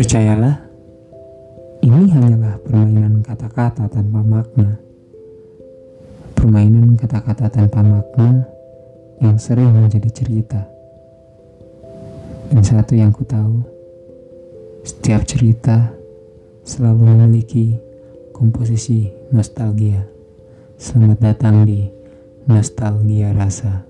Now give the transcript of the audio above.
Percayalah, ini hanyalah permainan kata-kata tanpa makna. Permainan kata-kata tanpa makna yang sering menjadi cerita. Dan satu yang ku tahu, setiap cerita selalu memiliki komposisi nostalgia. Selamat datang di Nostalgia Rasa.